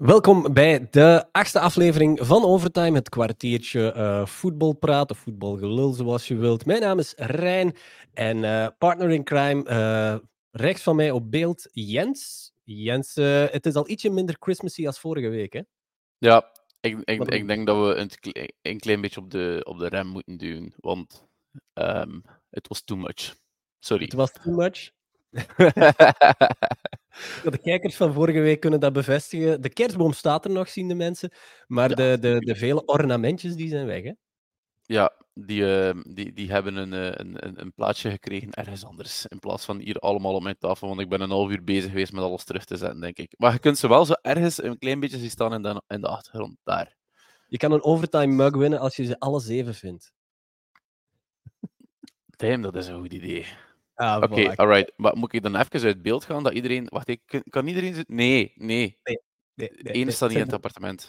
Welkom bij de achtste aflevering van Overtime, het kwartiertje uh, voetbalpraat of voetbalgelul, zoals je wilt. Mijn naam is Rijn en uh, partner in crime, uh, rechts van mij op beeld, Jens. Jens, het is al ietsje minder Christmassy als vorige week, hè? Ja, ik, ik, ik denk dat we een, een, klein beetje op de, op de rem moeten duwen, want um, het was too much. Sorry. Het was too much? De kijkers van vorige week kunnen dat bevestigen. De kerstboom staat er nog, zien de mensen. Maar ja. de, de, de vele ornamentjes die zijn weg. Hè? Ja, die, uh, die, die hebben een, een, een, plaatsje gekregen ergens anders. In plaats van hier allemaal op mijn tafel. Want ik ben een half uur bezig geweest met alles terug te zetten, denk ik. Maar je kunt ze wel zo ergens een klein beetje zien staan in de, in de achtergrond. Daar. Je kan een overtime mug winnen als je ze alle zeven vindt. Damn, dat is een goed idee. Ah, Oké, okay, alright. Maar moet ik dan even uit beeld gaan dat iedereen. Wacht, ik, kan iedereen zitten? Nee, nee. nee, nee, nee Eén staat niet in het appartement.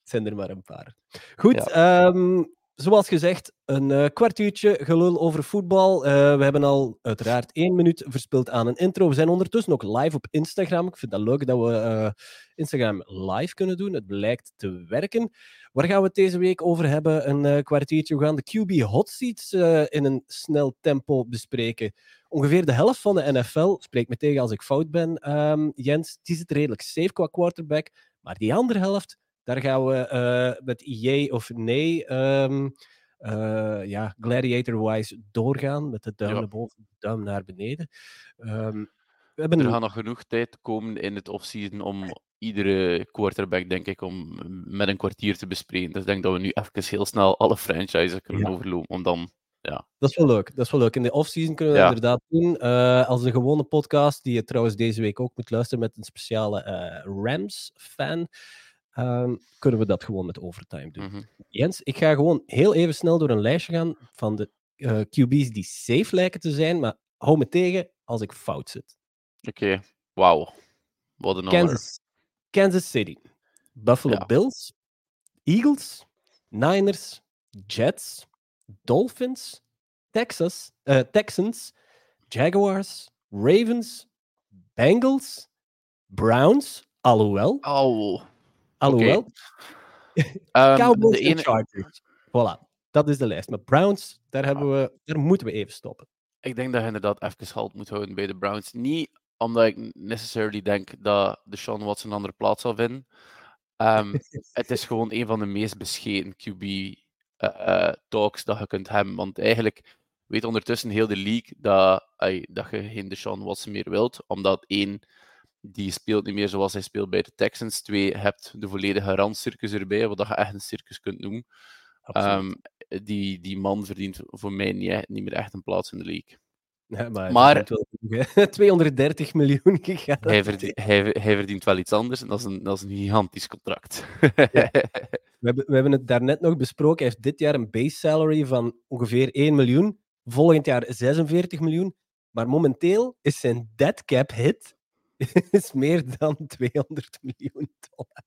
Het zijn er maar een paar. Goed, ja. um, zoals gezegd, een uh, kwartiertje gelul over voetbal. Uh, we hebben al uiteraard één minuut verspild aan een intro. We zijn ondertussen ook live op Instagram. Ik vind dat leuk dat we uh, Instagram live kunnen doen. Het blijkt te werken. Waar gaan we het deze week over hebben? Een kwartiertje. We gaan de QB hot seats in een snel tempo bespreken ongeveer de helft van de NFL, spreek me tegen als ik fout ben, um, Jens, die zit redelijk safe qua quarterback. Maar die andere helft, daar gaan we uh, met jee of nee, um, uh, ja, gladiator-wise doorgaan. Met de duim ja. naar boven, de duim naar beneden. Um, we hebben... Er gaat nog genoeg tijd komen in het offseason om iedere quarterback, denk ik, om met een kwartier te bespreken. Dus ik denk dat we nu even heel snel alle franchises kunnen ja. overlopen, om dan ja. Dat is wel leuk. Dat is wel leuk. In de off-season kunnen we dat inderdaad doen. Uh, als een gewone podcast, die je trouwens deze week ook moet luisteren met een speciale uh, Rams-fan, um, kunnen we dat gewoon met overtime doen. Mm -hmm. Jens, ik ga gewoon heel even snel door een lijstje gaan van de uh, QB's die safe lijken te zijn, maar hou me tegen als ik fout zit. Oké, okay. wauw. Wat een Kansas, Kansas City, Buffalo ja. Bills, Eagles, Niners, Jets, Dolphins, Texas, uh, Texans, Jaguars, Ravens, Bengals, Browns, alhoewel. Oh. Alhoewel. Okay. um, Cowboys ene... en Chargers. Voilà, dat is de lijst. Maar Browns, daar, hebben we, daar moeten we even stoppen. Ik denk dat je inderdaad even halt moet houden bij de Browns. Niet omdat ik necessarily denk dat de Sean Watson een andere plaats zal vinden. Um, het is gewoon een van de meest bescheten QB uh, talks dat je kunt hebben. Want eigenlijk weet ondertussen heel de league dat, uh, dat je geen Deshaun Watson meer wilt. Omdat één, die speelt niet meer zoals hij speelt bij de Texans. Twee, hebt de volledige randcircus erbij, wat je echt een circus kunt noemen. Um, die, die man verdient voor mij niet, niet meer echt een plaats in de league. Ja, maar, maar 230 miljoen gegaan. Hij verdient, hij, hij verdient wel iets anders en dat is een, dat is een gigantisch contract. Ja. We, hebben, we hebben het daarnet nog besproken. Hij heeft dit jaar een base salary van ongeveer 1 miljoen. Volgend jaar 46 miljoen. Maar momenteel is zijn dead cap hit is meer dan 200 miljoen dollar.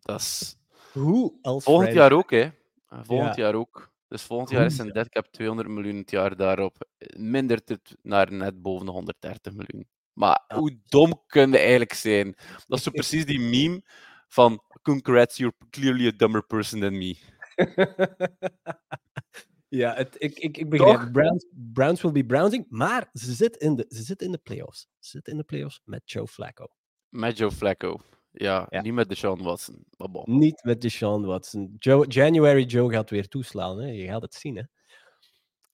Dat is... Hoe als Volgend jaar ook, hè. Volgend ja. jaar ook. Dus volgend jaar is zijn dead cap 200 miljoen het jaar daarop. Mindert het naar net boven de 130 miljoen. Maar ja. hoe dom kun je eigenlijk zijn? Dat is zo precies die meme van Congrats, you're clearly a dumber person than me. ja, het, ik, ik, ik begrijp. Browns, Browns will be browsing, maar ze zitten in de, ze zitten in de playoffs. Ze zitten in de playoffs met Joe Flacco. Met Joe Flacco. Ja, ja, niet met Deshaun Watson. Bon. Niet met Deshaun Watson. Joe, January Joe gaat weer toeslaan. Hè? Je gaat het zien. Hè?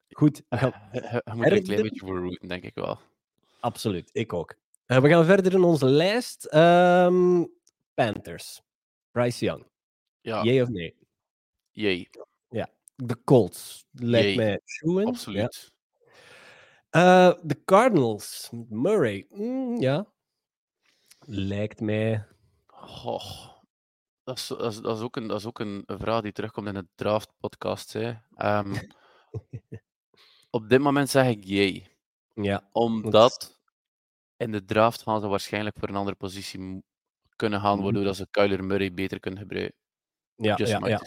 Goed. We, gaan... moeten er een klein beetje voor routen, denk ik wel. Absoluut, ik ook. Uh, we gaan verder in onze lijst. Um, Panthers. Bryce Young. Ja. Jee of nee? Jee. De Colts. Lijkt mij. Absoluut. Ja. Uh, de Cardinals. Murray. Mm, ja. Lijkt mij Oh, dat, is, dat, is, dat, is ook een, dat is ook een vraag die terugkomt in het draft-podcast. Um, op dit moment zeg ik jee. Ja, Omdat in de draft gaan ze waarschijnlijk voor een andere positie kunnen gaan, waardoor mhm. dat ze Kyler Murray beter kunnen gebruiken. Ja, Just ja, ja.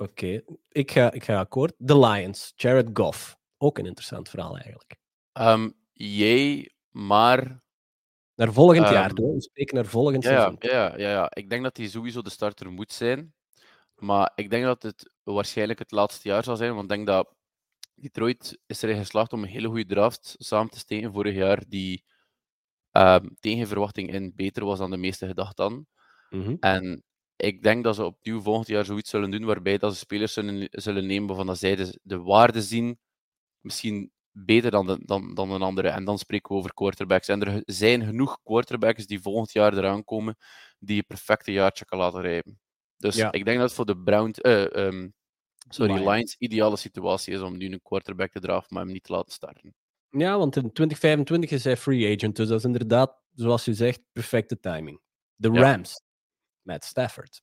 Oké, okay. ik, ga, ik ga akkoord. The Lions, Jared Goff. Ook een interessant verhaal eigenlijk. Um, jee, maar Naar volgend jaar, Ehm, toch? We spreken naar volgend Ja, seizoen. ja, ja, ja. Ik denk dat hij sowieso de starter moet zijn. Maar ik denk dat het waarschijnlijk het laatste jaar zal zijn. Want ik denk dat Detroit is erin geslaagd om een hele goede draft samen te steken vorig jaar. Die ehm, tegen verwachting in beter was dan de meeste gedacht hadden. Mhm. En ik denk dat ze opnieuw volgend jaar zoiets zullen doen waarbij dat ze spelers zullen, zullen nemen waarvan dat zij de, de waarde zien misschien beter dan, de, dan, dan een andere. En dan spreken we over quarterbacks. En er zijn genoeg quarterbacks die volgend jaar eraan komen die je perfecte jaartje kan laten rijden. Dus Ja. ik denk dat het voor de Browns, eh, ehm, sorry, Lions. Lions ideale situatie is om nu een quarterback te draften, maar hem niet te laten starten. Ja, want in 2025 is hij free agent. Dus dat is inderdaad, zoals je zegt, perfecte timing. De. Rams. Met Stafford.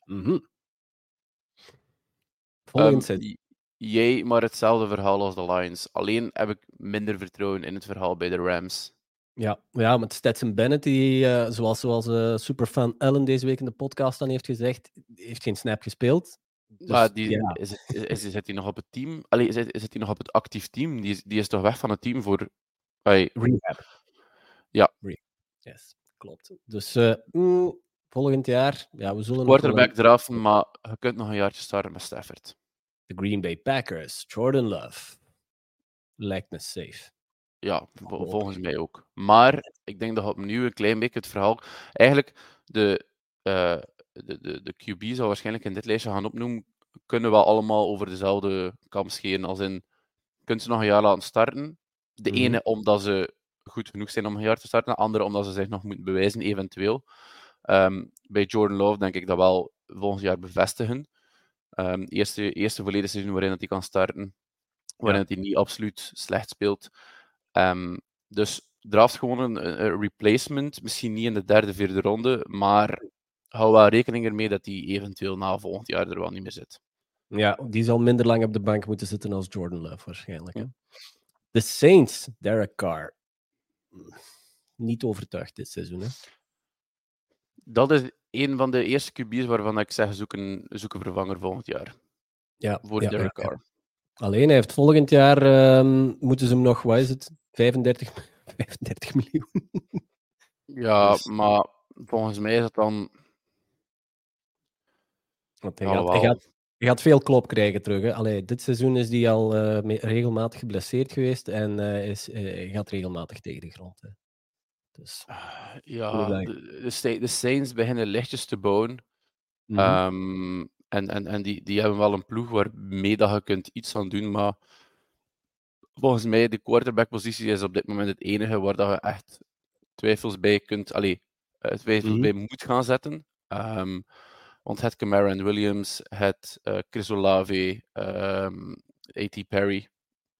Ehm, seizoen. j- jij maar hetzelfde verhaal als de Lions. Alleen heb ik minder vertrouwen in het verhaal bij de Rams. Ja, ja, met Stetson Bennett, die, eh, zoals, zoals eh, superfan Ellen deze week in de podcast dan heeft gezegd, heeft geen snap gespeeld. Dus, maar die, ja, is, het- is, is, zit hij nog op het team? Allee, zit, zit hij nog op het actief team? Die is, die is toch weg van het team voor. Allee, rehab. Ja. Yes, klopt. Dus eh, mm, volgend jaar, ja, we zullen quarterback draften, maar je kunt nog een jaartje starten met Stafford. de Green Bay Packers, Jordan Love. Lijkt me safe. Ja, vol- volgens mij ook. Maar ik denk dat opnieuw een klein beetje het verhaal. Eigenlijk, de, eh, de, de, de QB zal waarschijnlijk in dit lijstje gaan opnoemen. Kunnen wel allemaal over dezelfde kam scheren. Als in, kunt ze nog een jaar laten starten. De Mhm. ene omdat ze goed genoeg zijn om een jaar te starten, de andere omdat ze zich nog moeten bewijzen, eventueel. Ehm, bij Jordan Love denk ik dat wel volgend jaar bevestigen. Ehm, eerste, eerste volledige seizoen waarin dat hij kan starten, waarin dat hij niet absoluut slecht speelt. Ehm, dus draft gewoon een, een replacement, misschien niet in de derde, vierde ronde, maar hou wel rekening ermee dat hij eventueel na volgend jaar er wel niet meer zit. Ja, die zal minder lang op de bank moeten zitten als Jordan Love waarschijnlijk. Hè? De Saints, Derek Carr. Niet overtuigd dit seizoen. Hè? Dat is een van de eerste QB's waarvan ik zeg zoek een, zoek een vervanger volgend jaar. Ja, Voor ja, Derek. Carr. Alleen, hij heeft volgend jaar, ehm, moeten ze hem nog, wat is het, 35, 35 miljoen. Ja, Dus- maar volgens mij is het dan... Want hij, gaat, hij, gaat, hij gaat veel klop krijgen terug. Hè. Allee, dit seizoen is hij al eh, regelmatig geblesseerd geweest en eh, is, eh, gaat regelmatig tegen de grond. Hè. Dus, Ja, Inderdaad. de, de, Sa- de Saints beginnen lichtjes te bouwen. mhm. Ehm, en en, en die, die hebben wel een ploeg waarmee dat je kunt iets aan doen, maar volgens mij de quarterback-positie is op dit moment het enige waar dat je echt twijfels bij kunt, allee, eh, twijfels Mhm. bij moet gaan zetten. Ehm, want het Camara en Williams, het eh, Chris Olave, ehm, A.T. Perry,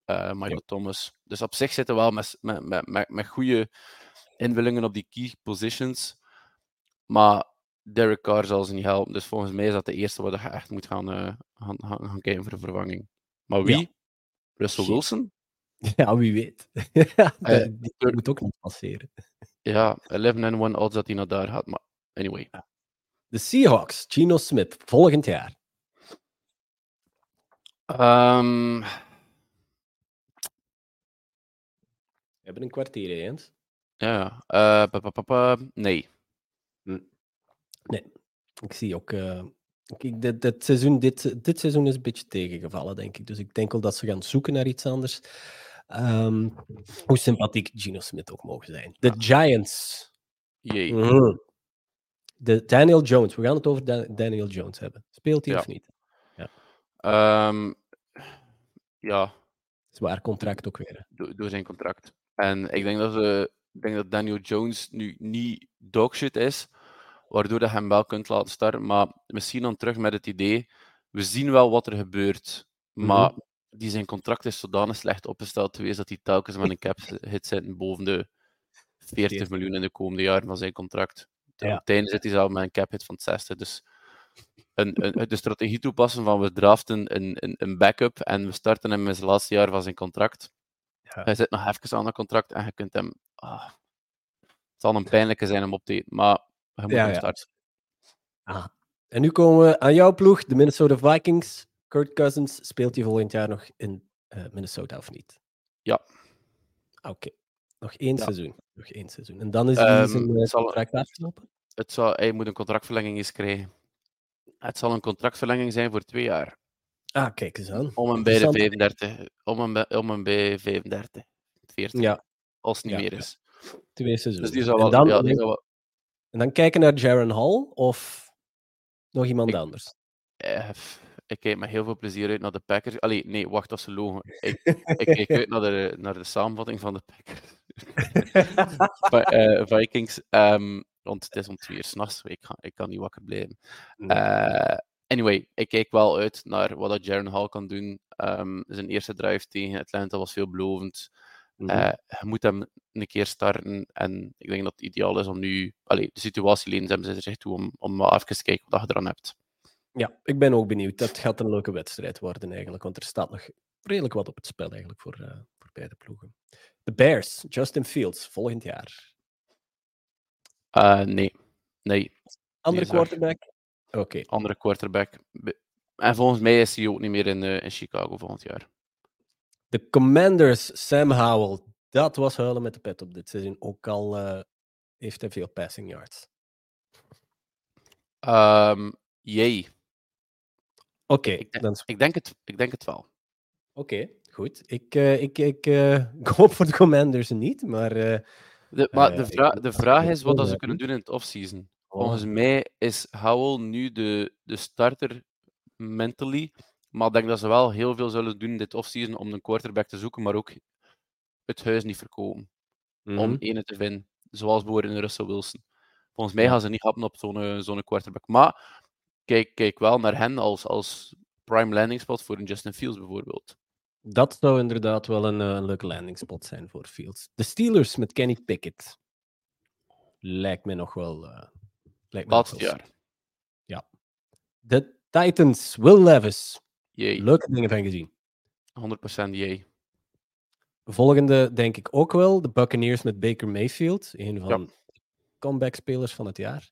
eh, Michael Thomas. Dus op zich zitten we wel met, met, met, met, met goede invullingen op die key positions. Maar Derek Carr zal ze niet helpen. Dus volgens mij is dat de eerste waar je echt moet gaan, eh, gaan, gaan, gaan kijken voor een vervanging. Maar wie? Russell Shit. Wilson? ja, wie weet. Dat- die moet ook niet passeren. Ja, 11 en 1 odds dat hij naar daar gaat. Maar anyway. De Seahawks, Gino Smith, volgend jaar. Ehm, We hebben een kwartier eens. Ja, eh, pa, pa, nee. Nee, ik zie ook. eh, kijk, dit, dit, seizoen, dit, dit seizoen is een beetje tegengevallen, denk ik. Dus ik denk wel dat ze gaan zoeken naar iets anders. Ehm, hoe sympathiek Gino Smith ook mogen zijn. De Giants. Jee. Mhm. De Daniel Jones. We gaan het over Da- Daniel Jones hebben. Speelt hij Ja. of niet? Ehm, ja, Zwaar contract ook weer. door zijn contract. En ik denk dat, ze, ik denk dat Daniel Jones nu niet dogshit is, waardoor je hem wel kunt laten starten. Maar misschien dan terug met het idee, we zien wel wat er gebeurt, maar die zijn contract is zodanig slecht opgesteld geweest dat hij telkens met een cap hit zit boven de 40 40. miljoen in de komende jaren van zijn contract. Ja. Het einde zit hij zelf met een cap hit van 60. Dus een, een, de strategie toepassen van we draften een, een, een backup en we starten hem in zijn laatste jaar van zijn contract. Ja. Hij zit nog even aan dat contract en je kunt hem. ah, het zal een pijnlijke zijn om op te eten, maar je moet Ja, hem ja. starten. Ah. En nu komen we aan jouw ploeg, de Minnesota Vikings. Kurt Cousins, speelt hij volgend jaar nog in eh, Minnesota of niet? Ja. Oké. Nog één seizoen. Nog één seizoen. En dan is hij Ehm, zijn eh, contract afgelopen. Het zal, hij moet een contractverlenging eens krijgen. Het zal een contractverlenging zijn voor twee jaar. Ah, kijk eens aan. Om en bij de Interessant. 35. Om en bij, om en bij 35. 40. Ja, Als het niet Ja, meer is. twee seizoenen. Dus en, wel, dan, ja, wel en dan kijken naar Jaron Hall of nog iemand Ik- anders. eh, ik kijk met heel veel plezier uit naar de Packers. Allee, nee, wacht, dat is logen. Ik, ik kijk uit naar de, naar de samenvatting van de Packers. Eh, Vikings. ehm, want het is om twee uur s'nachts. Ik, ik kan niet wakker blijven. Nee. Anyway, ik kijk wel uit naar wat dat Jaron Hall kan doen. Ehm, zijn eerste drive tegen Atlanta was veelbelovend. Mhm. Eh, je moet hem een keer starten. En ik denk dat het ideaal is om nu... Allee, de situatie leent hem zich toe om, om wel even te kijken wat je eraan hebt. Ja, ik ben ook benieuwd. Dat gaat een leuke wedstrijd worden eigenlijk, want er staat nog redelijk wat op het spel eigenlijk voor, eh, voor beide ploegen. De Bears, Justin Fields, volgend jaar. Eh, nee. Nee, Andere Nee, quarterback? Oké. andere quarterback. En volgens mij is hij ook niet meer in, eh, in Chicago volgend jaar. De Commanders, Sam Howell. Dat was huilen met de pet op dit seizoen. Ook al eh, heeft hij veel passing yards. Ehm jee, Oké, Ik denk- dan ik denk het, ik denk het wel. oké, goed. Ik, eh, ik, ik, hoop voor de Commanders niet, maar... De, maar de, vra- de vraag is wat ze kunnen doen in het offseason. Oh, Volgens mij is Howell nu de, de starter mentally. Maar ik denk dat ze wel heel veel zullen doen dit offseason om een quarterback te zoeken, maar ook het huis niet verkopen. mhm. Om ene te vinden. Zoals bijvoorbeeld Russell Wilson. Volgens mij gaan ze niet happen op zo'n eh, zo'n quarterback. Maar kijk, kijk wel naar hen als, als prime landing spot voor een Justin Fields bijvoorbeeld. Dat zou inderdaad wel een, eh, een leuke landing spot zijn voor Fields. De Steelers met Kenny Pickett. Lijkt me nog wel. eh lijkt me Laatste jaar. De Titans, Will Levis. Jee, Leuke dingen van gezien. 100% jee. Volgende denk ik ook wel. De Buccaneers met Baker Mayfield. Een van de comeback-spelers van het jaar.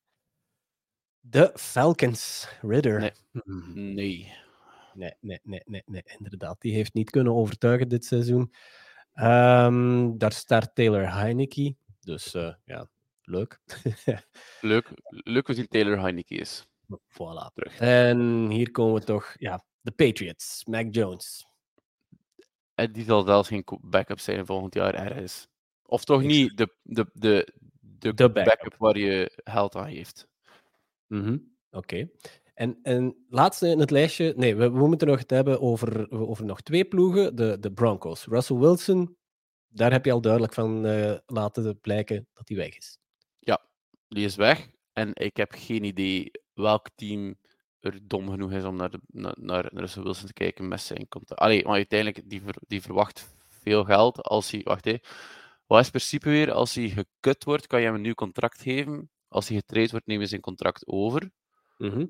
De Falcons, Ridder. Nee. Hmm. Nee. Nee, nee, nee, nee, nee, inderdaad. Die heeft niet kunnen overtuigen dit seizoen. Ehm, daar start Taylor Heineke. Dus eh, ja, leuk. Leuk, leuk hoe zien Taylor Heineke is. voilà. Terug. En hier komen we toch, ja, de Patriots, Mac Jones. En die zal zelfs geen backup zijn volgend jaar ergens. Of toch Ik niet de, de, de, de, De backup. backup. waar je geld aan geeft. Mhm, Oké. En, en laatste in het lijstje, nee, we, we moeten nog het hebben over, over nog twee ploegen, de, de Broncos. Russell Wilson, daar heb je al duidelijk van eh, laten blijken dat hij weg is. Die is weg. En ik heb geen idee welk team er dom genoeg is om naar, naar, naar Russell Wilson te kijken met zijn contract. Allee, maar uiteindelijk, die, die verwacht veel geld als hij... Wacht, hé. Wat is het principe weer? Als hij gekut wordt, kan je hem een nieuw contract geven. Als hij getraind wordt, nemen we zijn contract over. Mhm.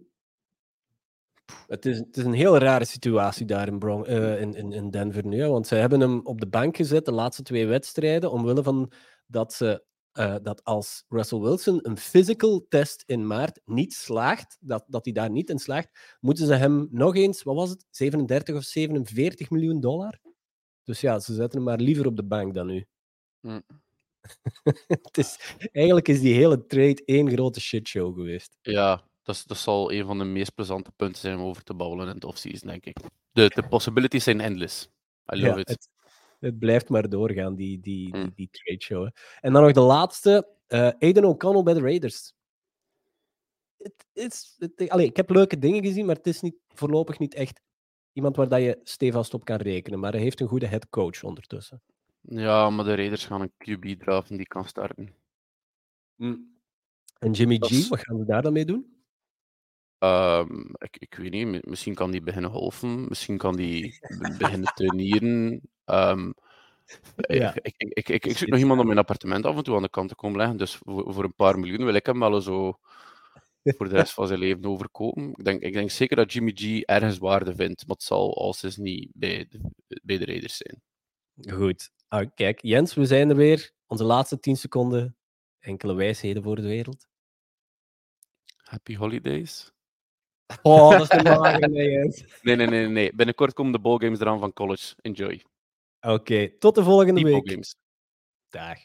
Het is, het is een heel rare situatie daar in, Bron- eh, in, in, in Denver nu. Want ze hebben hem op de bank gezet de laatste twee wedstrijden. Omwille van dat, ze, eh, dat als Russell Wilson een physical test in maart niet slaagt, dat, dat hij daar niet in slaagt, moeten ze hem nog eens, wat was het, 37 of 47 miljoen dollar? Dus ja, ze zetten hem maar liever op de bank dan nu. Hm. het is, eigenlijk is die hele trade één grote shitshow geweest. Ja, dat, is- dat zal een van de meest plezante punten zijn om over te babbelen in het offseason, denk ik. De, de possibilities zijn endless. I love Ja, it. Het, het blijft maar doorgaan, die, die, die, Mm. die trade show. hè. En dan nog de laatste, eh Aiden O'Connell bij de Raiders. Het is, het, allee, ik heb leuke dingen gezien, maar het is niet, voorlopig niet echt iemand waar dat je stevast op kan rekenen. Maar hij heeft een goede head coach ondertussen. Ja, maar de Raiders gaan een QB drafen die kan starten. En Jimmy G, is- wat gaan we daar dan mee doen? Ehm, ik, ik weet niet, mi- misschien kan die beginnen golfen, misschien kan die be- beginnen tuinieren. Ehm, Ja. ik, ik, ik, zoek nog iemand om mijn appartement af en toe aan de kant te komen leggen, dus voor, voor een paar miljoen wil ik hem wel zo voor de rest van zijn leven overkopen. Ik denk, ik denk zeker dat Jimmy G ergens waarde vindt, maar het zal als is niet bij de, bij de Raiders zijn. Goed. Ah, kijk, Jens, we zijn er weer. Onze laatste 10 seconden. Enkele wijsheden voor de wereld. Happy holidays? Oh, dat is magere, nee, Jens. Nee, nee, nee, nee, nee. Binnenkort komen de ballgames eraan van college. Enjoy. Oké, tot de volgende Die week. Dag.